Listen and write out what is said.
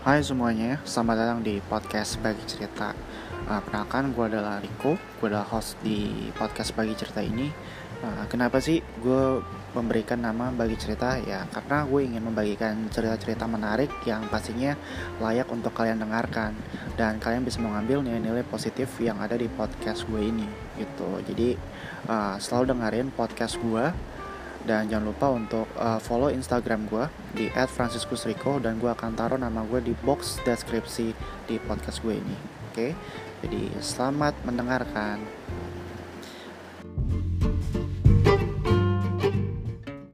Hai semuanya, selamat datang di podcast Bagi Cerita. Uh, Perkenalkan, gue adalah Riko. Gue adalah host di podcast Bagi Cerita ini. Uh, Kenapa sih gue memberikan nama Bagi Cerita? Ya, karena gue ingin membagikan cerita-cerita menarik Yang pastinya layak untuk kalian dengarkan. Dan kalian bisa mengambil nilai-nilai positif yang ada di podcast gue ini gitu. Jadi uh, selalu dengerin podcast gue dan jangan lupa untuk uh, follow Instagram gue di @franciscusrico dan gue akan taruh nama gue di box deskripsi di podcast gue ini. Oke, okay? jadi selamat mendengarkan.